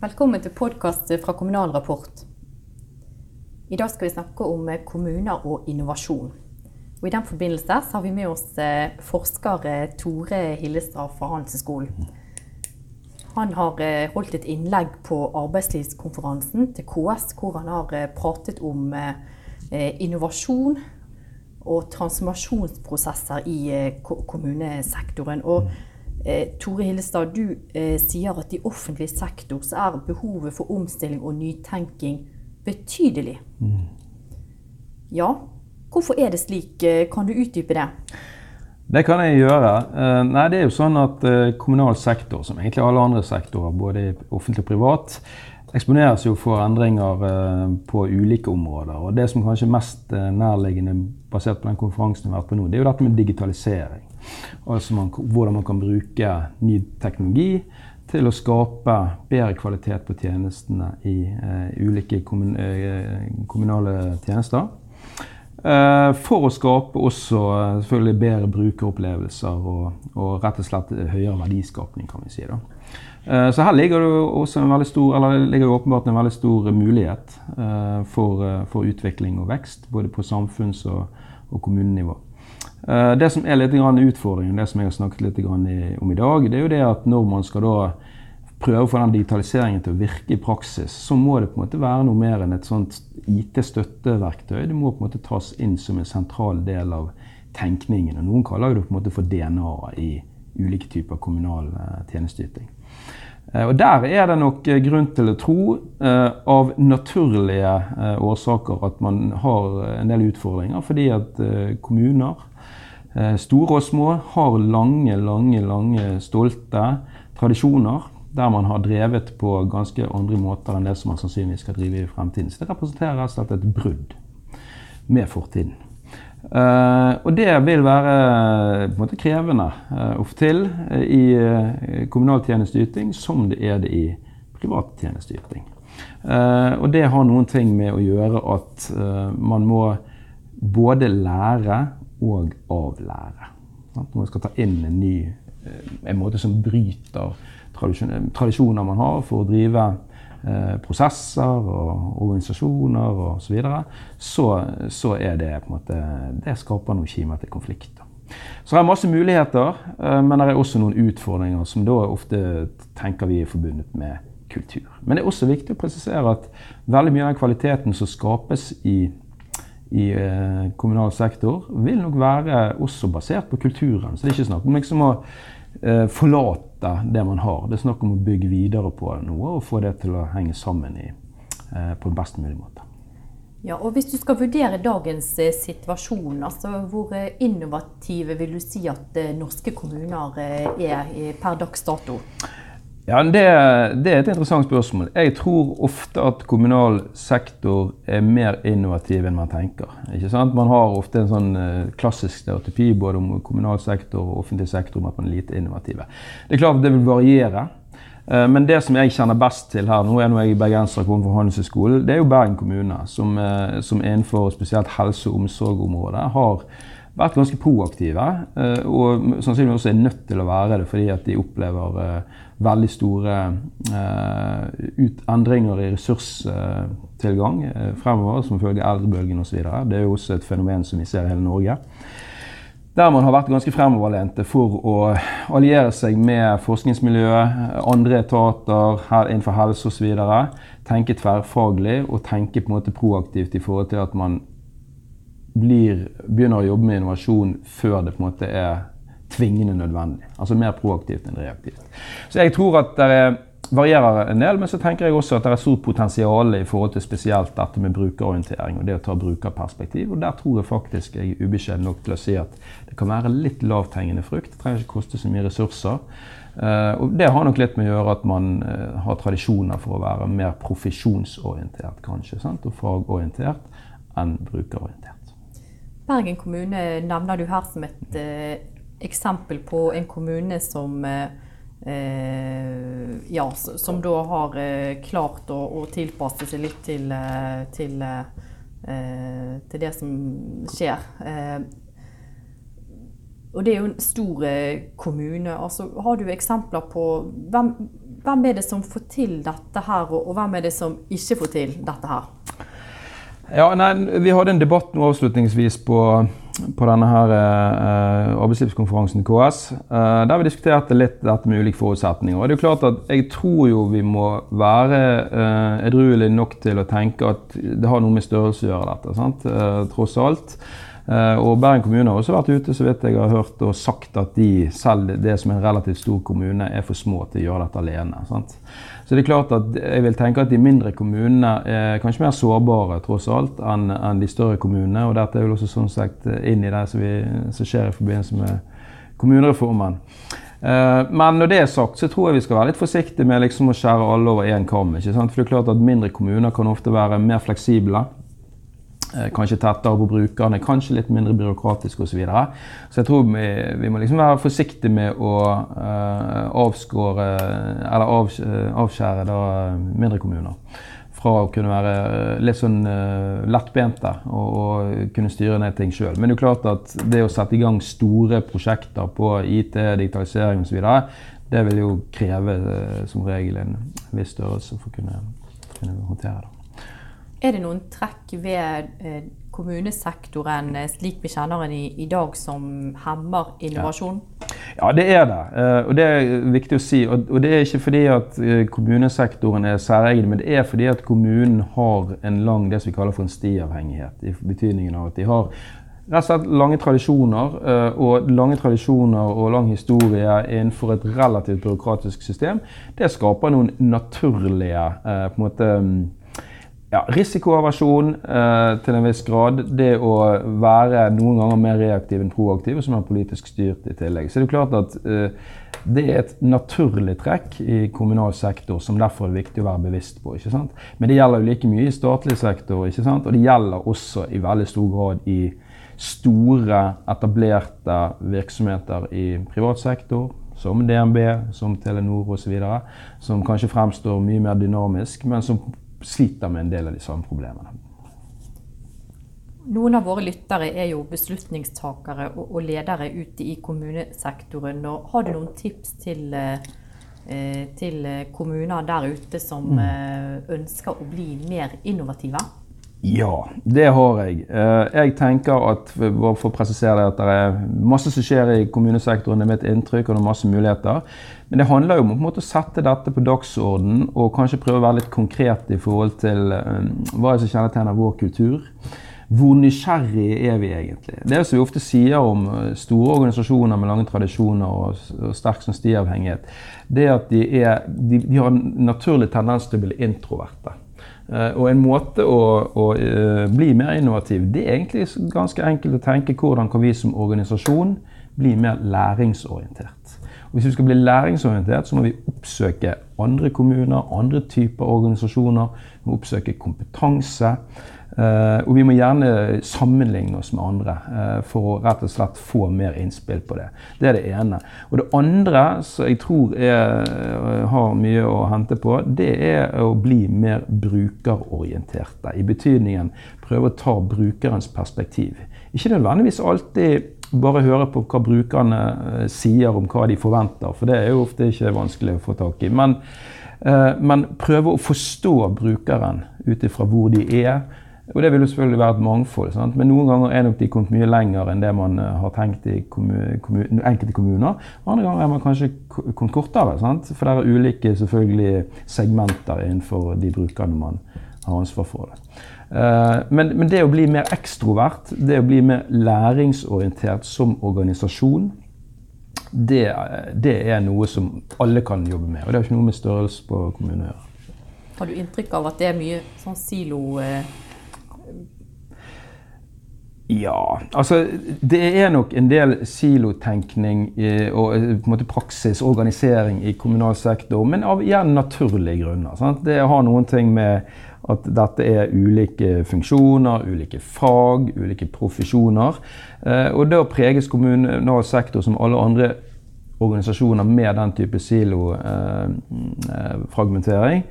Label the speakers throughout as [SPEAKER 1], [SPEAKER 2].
[SPEAKER 1] Velkommen til podkast fra Kommunal Rapport. I dag skal vi snakke om kommuner og innovasjon. Og I den forbindelse har vi med oss eh, forsker eh, Tore Hillestad fra Handelshøyskolen. Han har eh, holdt et innlegg på arbeidslivskonferansen til KS, hvor han har pratet om innovasjon og transformasjonsprosesser i kommunesektoren. Og Tore Hillestad, du sier at i offentlig sektor så er behovet for omstilling og nytenking betydelig. Mm. Ja, hvorfor er det slik? Kan du utdype det?
[SPEAKER 2] Det kan jeg gjøre. Eh, nei, det er jo sånn at eh, Kommunal sektor, som egentlig alle andre sektorer, både offentlig og privat, eksponeres jo for endringer eh, på ulike områder. Og Det som kanskje er mest nærliggende basert på den konferansen vi har vært på nå, det er jo dette med digitalisering. Altså man, hvordan man kan bruke ny teknologi til å skape bedre kvalitet på tjenestene i eh, ulike kommun eh, kommunale tjenester. Eh, for å skape også selvfølgelig bedre brukeropplevelser og, og, rett og slett høyere verdiskapning, kan vi si. da. Så her ligger det også en veldig stor, eller ligger åpenbart en veldig stor mulighet for, for utvikling og vekst, både på samfunns- og, og kommunenivå. Eh, det som er litt utfordringen, det som jeg har snakket litt om i dag, det er jo det at når man skal prøve å få den digitaliseringen til å virke i praksis, så må det på en måte være noe mer enn et sånt IT-støtteverktøy. Det må på en måte tas inn som en sentral del av tenkningen. og Noen kaller det på en måte for DNA i ulike typer kommunal eh, tjenesteyting. Eh, og Der er det nok grunn til å tro, av naturlige årsaker, at man har en del utfordringer. Fordi at kommuner store og små har lange, lange, lange stolte tradisjoner der man har drevet på ganske andre måter enn det som man sannsynligvis skal drive i fremtiden. Så det representerer rett og slett et brudd med fortiden. Uh, og det vil være på en måte krevende uh, å få til uh, i uh, kommunal tjenesteyting som det er det i privat tjenesteyting. og det har noen ting med å gjøre at man må både lære og avlære. Når man skal ta inn en ny eh, en måte som bryter tradisjoner man har for å drive eh, prosesser og organisasjoner osv., så, videre, så så er det på en måte, det skaper noen kimer til konflikter. Så det er masse muligheter, eh, men det er også noen utfordringer som da ofte tenker vi er forbundet med kultur. Men det er også viktig å presisere at veldig mye av den kvaliteten som skapes i i eh, kommunal sektor, vil nok være også basert på kulturen. Så det er ikke snakk om liksom å eh, forlate det man har. Det er snakk om å bygge videre på noe og få det til å henge sammen i, eh, på en best mulig måte.
[SPEAKER 1] Ja, og Hvis du skal vurdere dagens situasjon, altså hvor innovative vil du si at norske kommuner er per dags dato?
[SPEAKER 2] Ja, det, det, er et interessant spørsmål. Jeg tror ofte at kommunal sektor er mer innovativ enn man tenker. Ikke sant? Man har ofte en sånn eh, klassisk stereotypi både om kommunal sektor og offentlig sektor om at man er lite innovative. Det er klart at det vil variere. Eh, men det som jeg kjenner best til her, nå er jeg bergenser kommer fra Handelshøyskolen, det er jo Bergen kommune, som, eh, som innenfor spesielt helse- og omsorgsområdet har vært ganske proaktive. Og sannsynligvis også er nødt til å være det fordi at de opplever veldig store ut, endringer i ressurstilgang uh, fremover som følge eldrebølgen osv. Det er jo også et fenomen som vi ser i hele Norge. Der man har vært ganske fremoverlente for å alliere seg med forskningsmiljøet, andre etater her innenfor helse osv. Tenke tverrfaglig og tenke på en måte proaktivt i forhold til at man blir, begynner å jobbe med innovasjon før det på en måte er tvingende nødvendig. Altså mer proaktivt enn reaktivt. Så jeg tror at det varierer en del, men så tenker jeg også at det er stort potensial i forhold til spesielt dette med brukerorientering og det å ta brukerperspektiv. Og der tror jeg faktisk jeg er ubeskjeden nok til å si at det kan være litt lavthengende frukt. Det trenger ikke koste så mye ressurser. Uh, og Det har nok litt med å gjøre at man uh, har tradisjoner for å være mer profesjonsorientert kanskje, sant? og fagorientert enn brukerorientert.
[SPEAKER 1] Bergen kommune nevner du her som et uh, eksempel på en kommune som Eh, ja, som da har eh, klart å, å, tilpasse seg litt til, eh, til, eh, til det som skjer. Eh, og det er jo en stor eh, kommune. Altså, har du eksempler på hvem, hvem er det som får til dette her, og, og hvem er det som ikke får til dette her?
[SPEAKER 2] Ja, nei, Vi hadde en debatt nå avslutningsvis på, på denne her eh, arbeidslivskonferansen KS. Eh, der vi diskuterte litt dette med ulike forutsetninger. Og det er jo klart at Jeg tror jo vi må være eh, edruelige nok til å tenke at det har noe med størrelse å gjøre, dette. sant? Eh, tross alt. Eh, og Bergen kommune har også vært ute så vidt jeg har hørt og sagt at de, selv det som er en relativt stor kommune, er for små til å gjøre dette alene. Sant? Så det er klart at jeg vil tenke at de mindre kommunene er kanskje mer sårbare tross alt enn, en de større kommunene. Og dette er vel også sånn sagt inn i det som, vi, som skjer i forbindelse med kommunereformen. Eh, men når det er sagt, så tror jeg vi skal være litt forsiktige med liksom å skjære alle over én kam. For det er klart at Mindre kommuner kan ofte være mer fleksible. Eh, kanskje tettere på brukerne, kanskje litt mindre byråkratisk osv. Så, videre. så jeg tror vi, vi, må liksom være forsiktige med å uh, avskåre, eller av, avskjære da, mindre kommuner fra å kunne være litt sånn uh, lettbente og, og, kunne styre ned ting sjøl. Men det er klart at det å sette i gang store prosjekter på IT, digitalisering osv., det vil jo kreve uh, som regel en viss størrelse for å kunne, kunne håndtere det.
[SPEAKER 1] Er det noen trekk ved eh, kommunesektoren eh, slik vi kjenner den i, i dag, som hemmer innovasjon?
[SPEAKER 2] Ja. ja, det er det. Eh, og det er viktig å si. Og, det er ikke fordi at kommunesektoren er særegen, men det er fordi at kommunen har en lang det som vi kaller for en stiavhengighet. I betydningen av at de har rett og slett lange tradisjoner, og lange tradisjoner og lang historie innenfor et relativt byråkratisk system, det skaper noen naturlige på en måte ja, risikoaversjon eh, til en viss grad. Det å være noen ganger mer reaktiv enn proaktiv, og som er politisk styrt i tillegg. Så det er klart at eh, det er et naturlig trekk i kommunal sektor som derfor er viktig å være bevisst på. ikke sant? Men det gjelder jo like mye i statlig sektor, ikke sant? og det gjelder også i veldig stor grad i store, etablerte virksomheter i privat sektor. Som DNB, som Telenor osv. Som kanskje fremstår mye mer dynamisk, men som sliter med en del av de samme problemene.
[SPEAKER 1] Noen av våre lyttere er jo beslutningstakere og ledere ute i kommunesektoren. Og har du noen tips til, eh, til kommuner der ute som mm. Eh, ønsker å bli mer innovative?
[SPEAKER 2] Ja, det har jeg. Eh, jeg tenker at for å presisere det, at det er masse som skjer i kommunesektoren. Det er mitt inntrykk, og det er masse muligheter. Men det handler jo om å sette dette på dagsorden og kanskje prøve å være litt konkret i forhold til um, hva som kjennetegner vår kultur. Hvor nysgjerrige er vi egentlig? Det som vi ofte sier om store organisasjoner med lange tradisjoner og sterk sånn stiavhengighet, det er at de, er, de, de har en naturlig tendens til å bli introverte. Eh, og en måte å, å, eh, bli mer innovativ, det er egentlig ganske enkelt å tenke hvordan kan vi som organisasjon bli mer læringsorientert. Og hvis vi skal bli læringsorientert, så må vi oppsøke andre kommuner, andre typer organisasjoner. Vi må oppsøke kompetanse. Uh, og vi må gjerne sammenligne oss med andre uh, for å rett og slett få mer innspill på det. Det er det ene. Og det andre som jeg tror er, uh, har mye å hente på, det er å bli mer brukerorienterte. I betydningen prøve å ta brukerens perspektiv. Ikke nødvendigvis alltid bare høre på hva brukerne sier om hva de forventer, for det er jo ofte ikke vanskelig å få tak i. Men, men prøve å forstå brukeren ut ifra hvor de er og Det vil jo selvfølgelig være et mangfold, sant? men noen ganger er nok de kommet mye lenger enn det man eh, har tenkt i kommun, kommun, enkelte kommuner. Andre ganger er man kanskje kommet kortere, sant? for det er ulike selvfølgelig segmenter innenfor de brukerne man har ansvar for. det. Uh, men, men, det å bli mer ekstrovert, det å bli mer læringsorientert som organisasjon, det, det er noe som alle kan jobbe med. Og det har ikke noe med størrelse på kommunen å gjøre.
[SPEAKER 1] Har du inntrykk av at det er mye sånn silo... Uh
[SPEAKER 2] ja, altså det er nok en del silotenkning og eh, på en måte praksis, organisering i kommunal sektor, men av igjen naturlige grunner. Sant? Det har noen ting med at dette er ulike funksjoner, ulike fag, ulike profesjoner. Eh, og da preges kommunal sektor som alle andre organisasjoner med den type silofragmentering eh,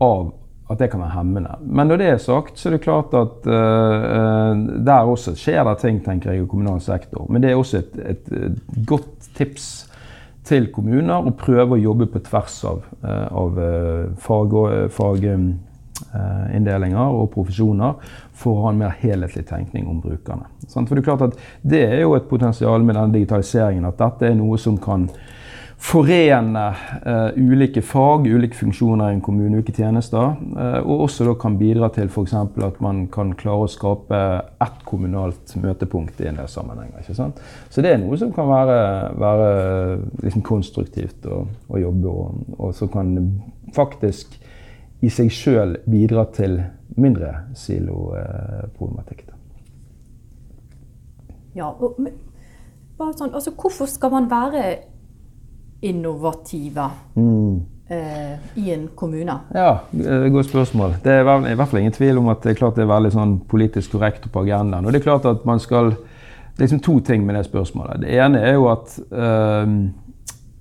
[SPEAKER 2] av at det kan være hemmende. Men når det er sagt, så er det klart at uh, der også skjer det ting tenker jeg, i kommunal sektor. Men det er også et, et, et godt tips til kommuner å prøve å jobbe på tvers av, uh, av faginndelinger fag, uh, og profesjoner for å ha en mer helhetlig tenkning om brukerne. For Det er klart at det er jo et potensial med denne digitaliseringen, at dette er noe som kan forene uh, ulike fag, ulike funksjoner i en kommune, ulike tjenester. Uh, og også da kan bidra til f.eks. at man kan klare å skape ett kommunalt møtepunkt i en del sammenhenger. ikke sant? Så det er noe som kan være, være liksom konstruktivt å, å jobbe og, og som kan faktisk i seg sjøl bidra til mindre siloproblematikk.
[SPEAKER 1] Ja, og, men, sånn, altså Hvorfor skal man være innovative mm. eh, i en kommune?
[SPEAKER 2] Ja, Godt spørsmål. Det er i hvert fall ingen tvil om at det er klart det er veldig sånn politisk korrekt på agendaen. Og det er klart at man skal Det er liksom to ting med det spørsmålet. Det ene er jo at eh,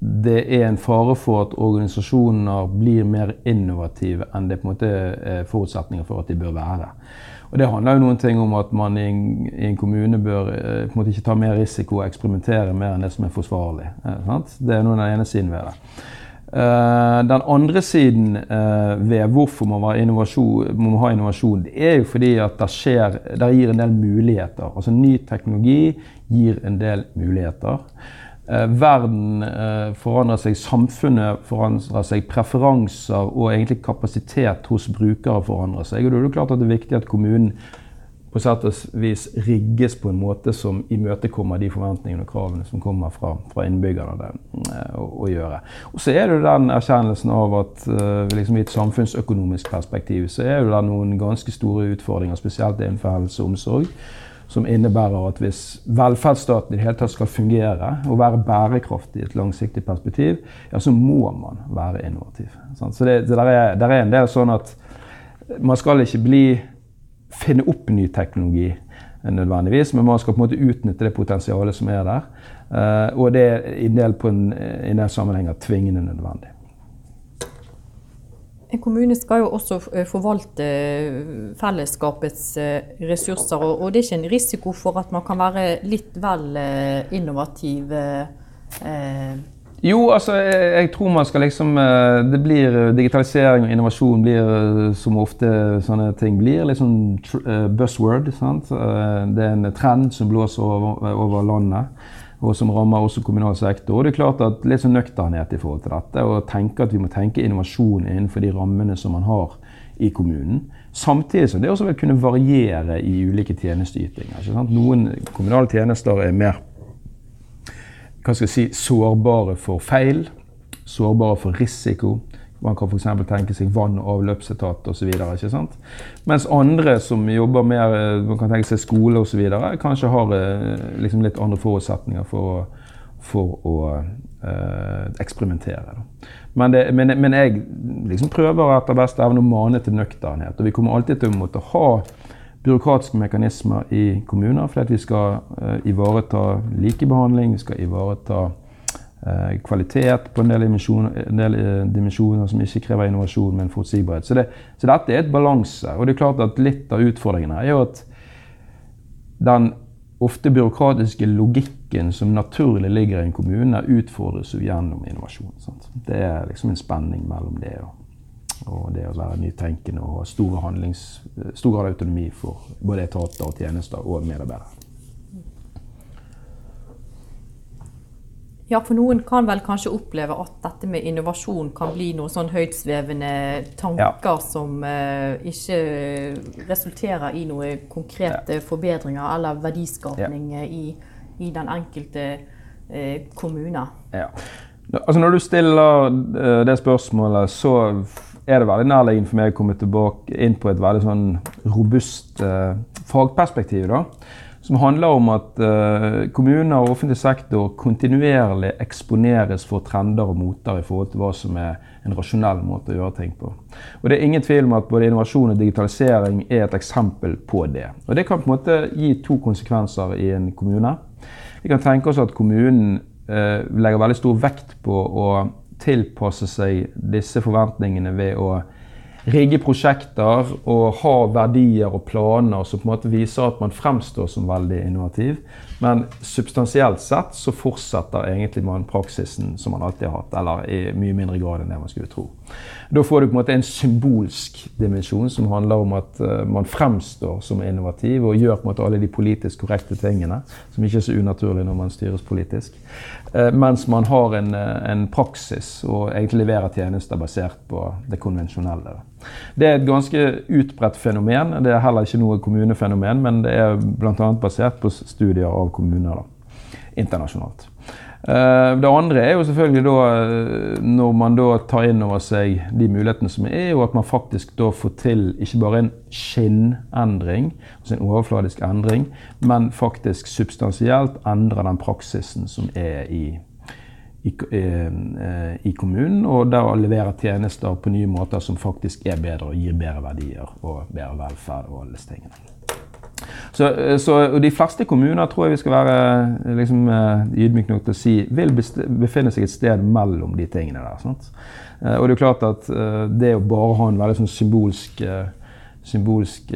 [SPEAKER 2] det er en fare for at organisasjoner blir mer innovative enn det på en måte er forutsetninger for at de bør være. Og Det handler jo noen ting om at man i en, i en kommune bør eh, på en måte ikke ta mer risiko og eksperimentere mer enn det som er forsvarlig. Eh, det er den ene siden ved det. Uh, den andre siden uh, ved hvorfor man må, ha innovasjon, det er jo fordi at det, skjer, det gir en del muligheter. Altså Ny teknologi gir en del muligheter. Eh, verden eh, forandrer seg, samfunnet forandrer seg, preferanser og egentlig kapasitet hos brukere forandrer seg. Og da er det klart at det er viktig at kommunen på sett og vis rigges på en måte som imøtekommer de forventningene og kravene som kommer fra, fra innbyggerne eh, å, å, gjøre. Og så er det den erkjennelsen av at liksom i et samfunnsøkonomisk perspektiv så er det noen ganske store utfordringer, spesielt innenfor helse og omsorg som innebærer at hvis velferdsstaten i det hele tatt skal fungere og være bærekraftig i et langsiktig perspektiv, ja, så må man være innovativ. Så det, det der, er, der, er, en del sånn at man skal ikke bli, finne opp ny teknologi nødvendigvis, men man skal på en måte utnytte det potensialet som er der. Uh, og det er i en del, på en, en del sammenhenger tvingende nødvendig.
[SPEAKER 1] En kommune skal jo også eh, forvalte eh, fellesskapets eh, ressurser, og det er ikke en risiko for at man kan være litt vel innovativ?
[SPEAKER 2] Jo, altså jeg, tror man skal liksom Det blir digitalisering og innovasjon blir som ofte sånne ting blir. Litt sånn buzzword. Sant? Det er en trend som blåser over, over landet og som rammer også kommunal sektor. Og det er klart at Litt sånn nøkternhet i forhold til dette, og tenke at vi må tenke innovasjon innenfor de rammene som man har i kommunen. Samtidig som det også vil kunne variere i ulike tjenesteytinger. Noen kommunale tjenester er mer hva skal jeg si, sårbare for feil, sårbare for risiko. Man kan f.eks. tenke seg vann- og avløpsetat osv. Mens andre som jobber mer eh, man kan tenke seg skole osv., kanskje har eh, liksom litt andre forutsetninger for, for å eh, eksperimentere. Men, det, men, men, jeg liksom prøver etter beste evne å mane til nøkternhet. Og vi kommer alltid til å måtte ha byråkratiske mekanismer i kommuner, fordi vi skal eh, ivareta likebehandling, vi skal ivareta kvalitet på en del, eh, dimensjoner som ikke krever innovasjon, men forutsigbarhet. Så, det, så dette er et balanse. Og det er klart at litt av utfordringen er jo at den ofte byråkratiske logikken som naturlig ligger i en kommune, utfordres gjennom innovasjon. Sant? Det er liksom en spenning mellom det og, og det å være nytenkende og ha stor grad av autonomi for både etater og tjenester og medarbeidere.
[SPEAKER 1] Ja, for noen kan vel kanskje oppleve at dette med innovasjon kan bli noen sånn høytsvevende tanker ja. som uh, ikke resulterer i noen konkrete ja. forbedringer eller verdiskapning ja. i, i, den enkelte uh, kommune.
[SPEAKER 2] Ja. Altså når du stiller uh, det spørsmålet, så er det veldig nærliggende for meg å komme tilbake inn på et veldig sånn robust fagperspektiv. da som handler om at uh, kommuner og offentlig sektor kontinuerlig eksponeres for trender og moter i forhold til hva som er en rasjonell måte å gjøre ting på. Og Det er ingen tvil om at både innovasjon og digitalisering er et eksempel på det. Og Det kan på en måte gi to konsekvenser i en kommune. Vi kan tenke oss at kommunen uh, legger veldig stor vekt på å tilpasse seg disse forventningene ved å rigge prosjekter og ha verdier og planer som på en måte viser at man fremstår som veldig innovativ. Men substansielt sett så fortsetter egentlig man praksisen som man alltid har hatt, eller i mye mindre grad enn det man skulle tro. Da får du på en måte en symbolsk dimensjon som handler om at uh, man fremstår som innovativ og gjør på en måte alle de politisk korrekte tingene, som ikke er så unaturlig når man styres politisk. Uh, mens man har en, uh, en praksis og egentlig leverer tjenester basert på det konvensjonelle. Det er et ganske utbredt fenomen. Det er heller ikke noe kommunefenomen, men det er bl.a. basert på studier av kommuner da, internasjonalt. Eh, det andre er jo selvfølgelig da eh, når man da tar inn over seg de mulighetene som er, og at man faktisk da får til ikke bare en skinnendring, altså en overfladisk endring, men faktisk substansielt endrer den praksisen som er i i, eh, i, kommunen, og da levere tjenester på nye måter som faktisk er bedre og gir bedre verdier og bedre velferd og alle disse tingene. Så, eh, så De fleste kommuner tror jeg vi skal være eh, liksom, ydmyke nok til å si vil befinne seg et sted mellom de tingene der. Sant? Og det er klart at det å bare ha en veldig sånn symbolsk symbolsk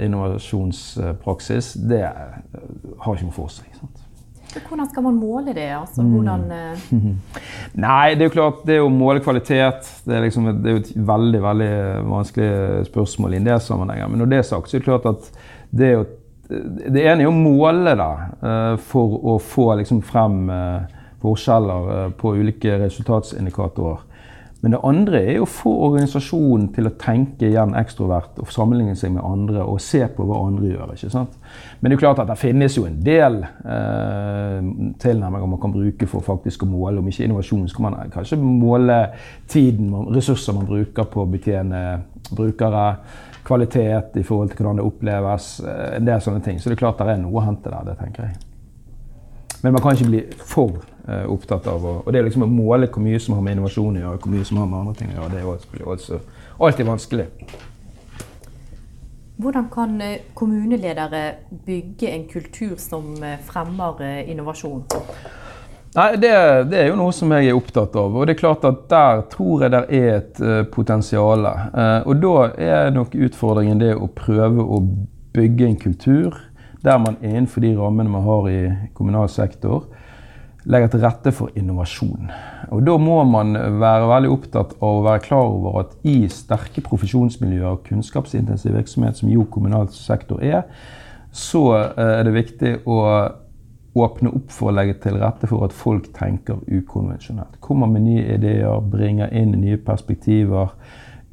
[SPEAKER 2] innovasjonspraksis, det har ikke noe for seg. Sant?
[SPEAKER 1] Hvordan skal man måle det? Altså, hvordan,
[SPEAKER 2] mm. Nei, det er jo klart, det å måle kvalitet det er, liksom, det er jo et veldig veldig vanskelig spørsmål i en del sammenhenger. Men når det er sagt, så er det klart at det, å, det ene er å måle det eh, for å få liksom, frem eh, forskjeller på ulike resultatsindikatorer. Men det andre er å få organisasjonen til å tenke igjen ekstrovert og sammenligne seg med andre og se på hva andre gjør. ikke sant? Men det er jo klart at det finnes jo en del eh, tilnærminger man kan bruke for faktisk å måle. Om ikke innovasjon, så kan man kanskje måle tiden, ressurser man bruker på å betjene brukere. Kvalitet i forhold til hvordan det oppleves. Eh, en del sånne ting. Så det er klart det er noe å hente der. det tenker jeg. Men man kan ikke bli for opptatt av å, Og det er liksom å måle hvor mye som har med innovasjon å gjøre, hvor mye som har med andre ting å gjøre. Det er også, også alltid vanskelig.
[SPEAKER 1] Hvordan kan eh, kommuneledere bygge en kultur som eh, fremmer innovasjon?
[SPEAKER 2] Nei, det, det, er jo noe som jeg er opptatt av. Og det er klart at der tror jeg det er et uh, potensial. Uh, og da er nok utfordringen det å prøve å bygge en kultur der man innenfor de rammene man har i kommunal sektor, legger til rette for innovasjon. Og Da må man være veldig opptatt av å være klar over at i sterke profesjonsmiljøer og kunnskapsintensiv virksomhet, som jo kommunal sektor er, så eh, er det viktig å åpne opp for å legge til rette for at folk tenker ukonvensjonelt. Kommer med nye ideer, bringer inn nye perspektiver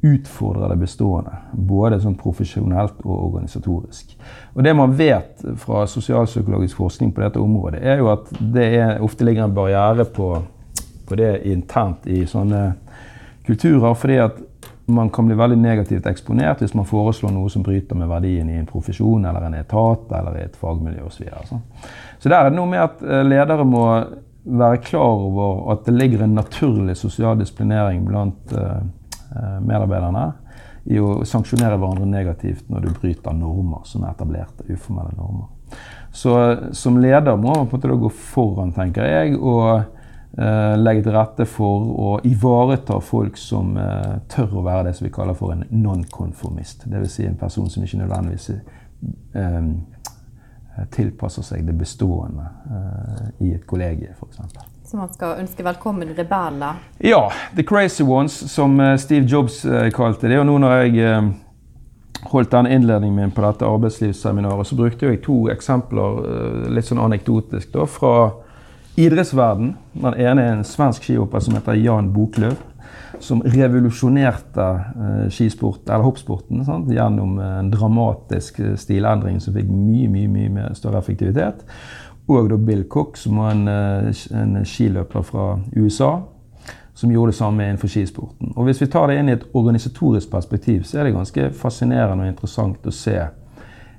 [SPEAKER 2] utfordrer det bestående. Både sånn profesjonelt og organisatorisk. Og Det man vet fra sosialpsykologisk forskning på dette området, er jo at det er, ofte ligger en barriere på, på, det internt i sånne kulturer. fordi at man kan bli veldig negativt eksponert hvis man foreslår noe som bryter med verdien i en profesjon eller en etat eller i et fagmiljø osv. Så, videre. så der er det noe med at eh, ledere må være klar over at det ligger en naturlig sosial disiplinering blant Eh, medarbeiderne i å sanksjonere hverandre negativt når du bryter normer som er etablerte, uformelle normer. Så som leder må man på en måte gå foran, tenker jeg, og eh, legge til rette for å ivareta folk som eh, tør å være det som vi kaller for en nonkonformist. Dvs. Si en person som ikke nødvendigvis eh, tilpasser seg det bestående eh, i et kollegie, f.eks.
[SPEAKER 1] Så man skal ønske velkommen rebeller?
[SPEAKER 2] Ja. The Crazy Ones, som eh, Steve Jobs eh, kalte det. Og nå når jeg eh, holdt den innledningen min på dette arbeidslivsseminaret, så brukte jeg to eksempler, litt sånn anekdotisk, da, fra idrettsverden. Den ene er en svensk skihopper som heter Jan Boklöv. Som revolusjonerte skisport, eller hoppsporten sant? gjennom en dramatisk stilendring som fikk mye, mye, mye større effektivitet og da Bill Cook, som var en, eh, en, skiløper fra USA, som gjorde det samme innenfor skisporten. Og Hvis vi tar det inn i et organisatorisk perspektiv, så er det ganske fascinerende og interessant å se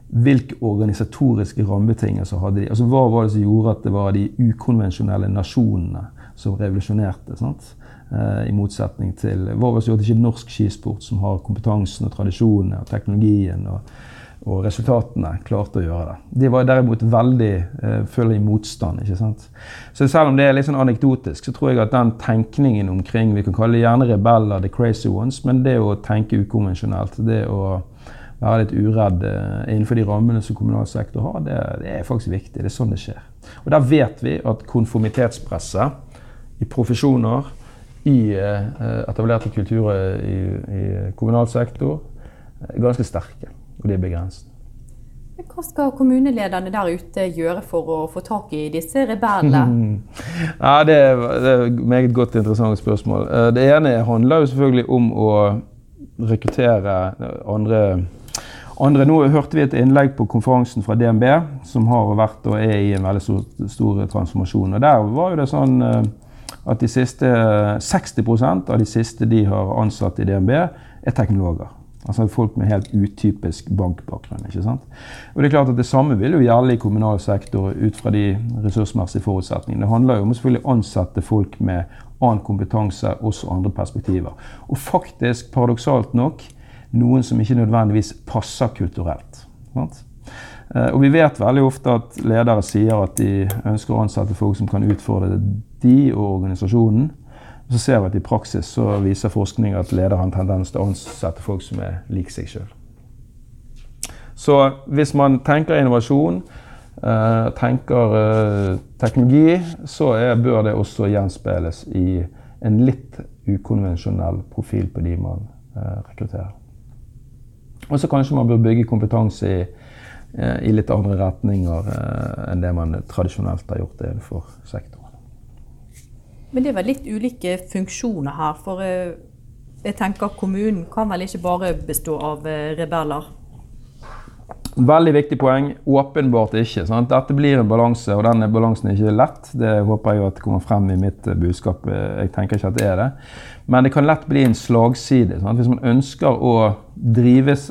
[SPEAKER 2] hvilke organisatoriske rammebetingelser hadde de. Altså Hva var det som gjorde at det var de ukonvensjonelle nasjonene som revolusjonerte? sant? Eh, I motsetning til Hva var det som gjorde at ikke norsk skisport, som har kompetansen og tradisjonene og teknologien og og resultatene klarte å gjøre det. De var derimot veldig eh, føler i motstand. ikke sant? Så selv om det er litt sånn anekdotisk, så tror jeg at den tenkningen omkring Vi kan kalle det gjerne rebeller, the crazy ones, men det å tenke ukonvensjonelt, det å være litt uredd eh, innenfor de rammene som kommunal sektor har, det, det, er faktisk viktig. Det er sånn det skjer. Og der vet vi at konformitetspresset i profesjoner, i eh, etablerte kulturer i, i kommunal sektor, er ganske sterke og det er begrenset.
[SPEAKER 1] Hva skal kommunelederne der ute gjøre for å få tak i disse rebellene?
[SPEAKER 2] ja, det, er, det er et meget godt interessant spørsmål. Eh, det ene handler jo selvfølgelig om å rekruttere andre andre, nå hørte vi et innlegg på konferansen fra DNB, som har vært og er i en veldig stor, stor transformasjon. og Der var jo det sånn eh, at de siste 60% av de siste de har ansatt i DNB, er teknologer. Altså folk med helt utypisk bankbakgrunn. ikke sant? Og Det er klart at det samme vil jo gjelde i kommunal sektor ut fra de ressursmessige forutsetningene. Det handler jo om å selvfølgelig ansette folk med annen kompetanse, også andre perspektiver. Og faktisk, paradoksalt nok, noen som ikke nødvendigvis passer kulturelt. Sant? Eh, og vi vet veldig ofte at ledere sier at de ønsker å ansette folk som kan utfordre de og organisasjonen. Så ser vi at i praksis så viser forskning at ledere har en tendens til å ansette folk som er lik seg sjøl. Så hvis man tenker innovasjon, eh, tenker eh, teknologi, så bør det også gjenspeiles i en litt ukonvensjonell profil på de man eh, rekrutterer. Og så kanskje man bør bygge kompetanse i, i litt andre retninger enn det man tradisjonelt har gjort innenfor sektoren.
[SPEAKER 1] Men det er vel litt ulike funksjoner her. For eh, jeg tenker kommunen kan vel ikke bare bestå av eh, rebeller?
[SPEAKER 2] Veldig viktig poeng. Åpenbart ikke. Sant? Dette blir en balanse, og denne balansen er ikke lett. Det håper jeg at kommer frem i mitt eh, budskap. Jeg tenker ikke at det er det. Men det kan lett bli en slagside. Sant? Hvis man ønsker å drives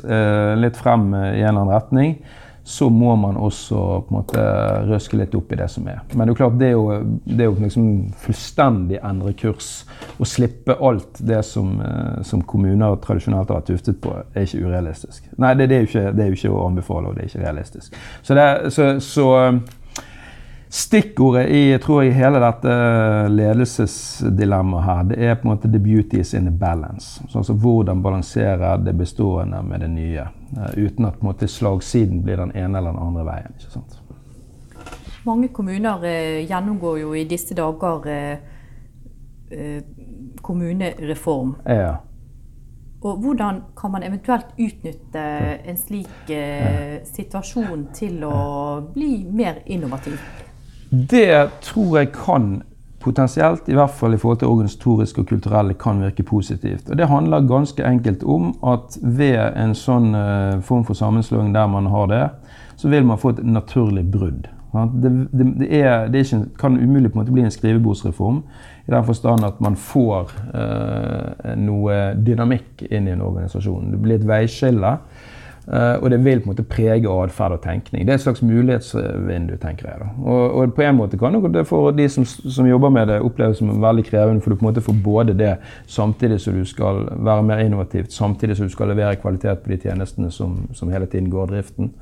[SPEAKER 2] litt frem i en eller annen retning, så må man også på en måte røske litt opp i det som er. Men det er jo klart, det jo, det jo liksom fullstendig endre kurs. Å slippe alt det som, eh, som, kommuner tradisjonelt har tuftet på, er ikke urealistisk. Nei, det, det, er, jo ikke, det er, jo ikke, å anbefale, og det er ikke realistisk. Så, så, så Stikkordet i tror jeg, hele dette ledelsesdilemmaet her, det er på en måte 'the beauty is in the balance'. Så altså Hvordan balansere det bestående med det nye. Uh, uten at måte, slagsiden blir den ene eller den andre veien. ikke sant?
[SPEAKER 1] Mange kommuner eh, gjennomgår jo i disse dager eh, kommunereform.
[SPEAKER 2] Ja.
[SPEAKER 1] Og hvordan kan man eventuelt utnytte en slik situasjon til å bli mer innovativ?
[SPEAKER 2] Det tror jeg kan potensielt, i hvert fall i forhold til organisatorisk og kulturelle, kan virke positivt. Og Det handler ganske enkelt om at ved en sånn uh, form for sammenslåing der man har det, så vil man få et naturlig brudd. Det, det, det, er, det ikke, kan umulig på en måte bli en skrivebordsreform i den forstand at man får uh, noe dynamikk inn i en organisasjon. Det blir et veiskille. Uh, og det vil på en måte prege atferd og tenkning. Det er et slags mulighetsvindu, tenker jeg. da. Og, og, på en måte kan det for de som, som, jobber med det, oppleves som veldig krevende, for du på en måte får både det samtidig som du skal være mer innovativt, samtidig som du skal levere kvalitet på de tjenestene som, som hele tiden går driften.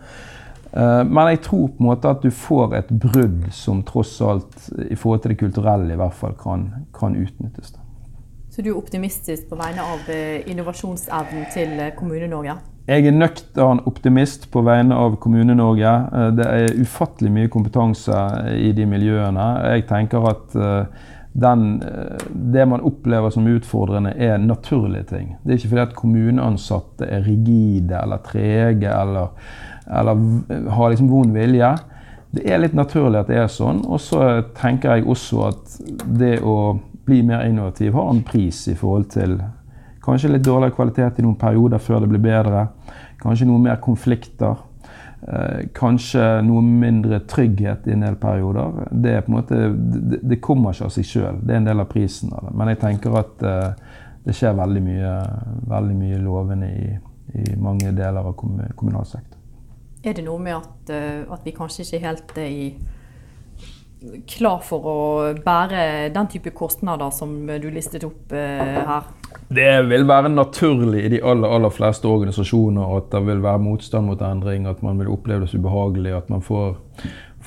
[SPEAKER 2] Uh, men jeg tror på en måte at du får et brudd som tross alt, i forhold til det kulturelle, i hvert fall kan, kan utnyttes. da.
[SPEAKER 1] Så du er optimistisk på vegne av eh, innovasjonsevnen til Kommune-Norge?
[SPEAKER 2] Jeg er nøktern optimist på vegne av Kommune-Norge. Eh, det er ufattelig mye kompetanse i de miljøene. Jeg tenker at eh, den, eh, det man opplever som utfordrende, er naturlige ting. Det er ikke fordi at kommuneansatte er rigide eller trege eller, eller har liksom vond vilje. Det er litt naturlig at det er sånn. Og så tenker jeg også at det å bli mer innovativ har en pris i forhold til Kanskje litt dårligere kvalitet i noen perioder før det blir bedre. Kanskje noe mer konflikter. Eh, kanskje noe mindre trygghet i en del perioder. Det, måte, det, kommer ikke av seg sjøl. Det er en del av prisen av det. Men jeg tenker at uh, det skjer veldig mye, veldig mye lovende i, i, mange deler av kommunal sektor.
[SPEAKER 1] Er det noe med at, uh, at vi kanskje ikke helt er i klar for å bære den type kostnader som du listet opp eh, her?
[SPEAKER 2] Det vil være naturlig i de aller, aller fleste organisasjoner at det vil være motstand mot endring, at man vil oppleve det så ubehagelig, at man får,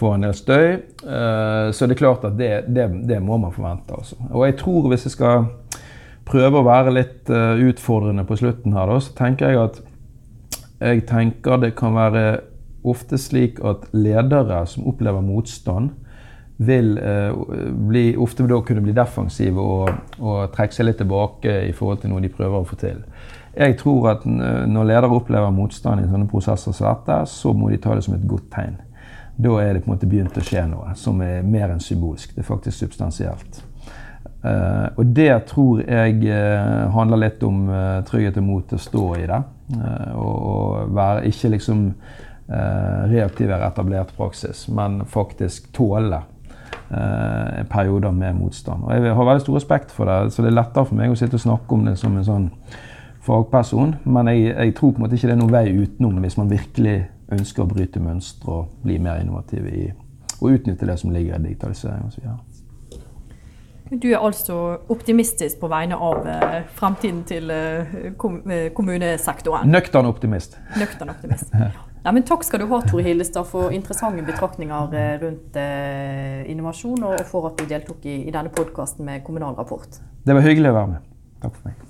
[SPEAKER 2] får en del støy. Eh, så det er klart at det, det, det må man forvente. Altså. Og jeg tror hvis jeg skal prøve å være litt eh, utfordrende på slutten her, så tenker jeg at jeg tenker det kan være ofte slik at ledere som opplever motstand, vil eh, bli, ofte da kunne bli defensive og, og, trekke seg litt tilbake i forhold til noe de prøver å få til. Jeg tror at når ledere opplever motstand i sånne prosesser som dette, så må de ta det som et godt tegn. Da er det på en måte begynt å skje noe som er mer enn symbolsk. Det er faktisk substansielt. Uh, og det tror jeg uh, handler litt om uh, trygghet og mot til å stå i det. og, og være ikke liksom reaktivere etablert praksis, men faktisk tåle perioder med motstand. Og jeg har veldig stor respekt for det, så det er lettere for meg å sitte og snakke om det som en sånn fagperson. Men jeg, jeg tror på en måte ikke det er noen vei utenom hvis man virkelig ønsker å bryte mønstre og bli mer innovativ i å utnytte det som ligger i digitalisering osv.
[SPEAKER 1] Du er altså optimistisk på vegne av eh, fremtiden til eh, kom, eh, kommunesektoren?
[SPEAKER 2] Nøktern optimist.
[SPEAKER 1] Nøktern optimist. Ja, men takk skal du ha, Tore Hillestad, for interessante betraktninger eh, rundt eh, innovasjon, og for at du deltok i, i denne podkasten med Kommunal Rapport.
[SPEAKER 2] Det var hyggelig å være med. Takk for meg.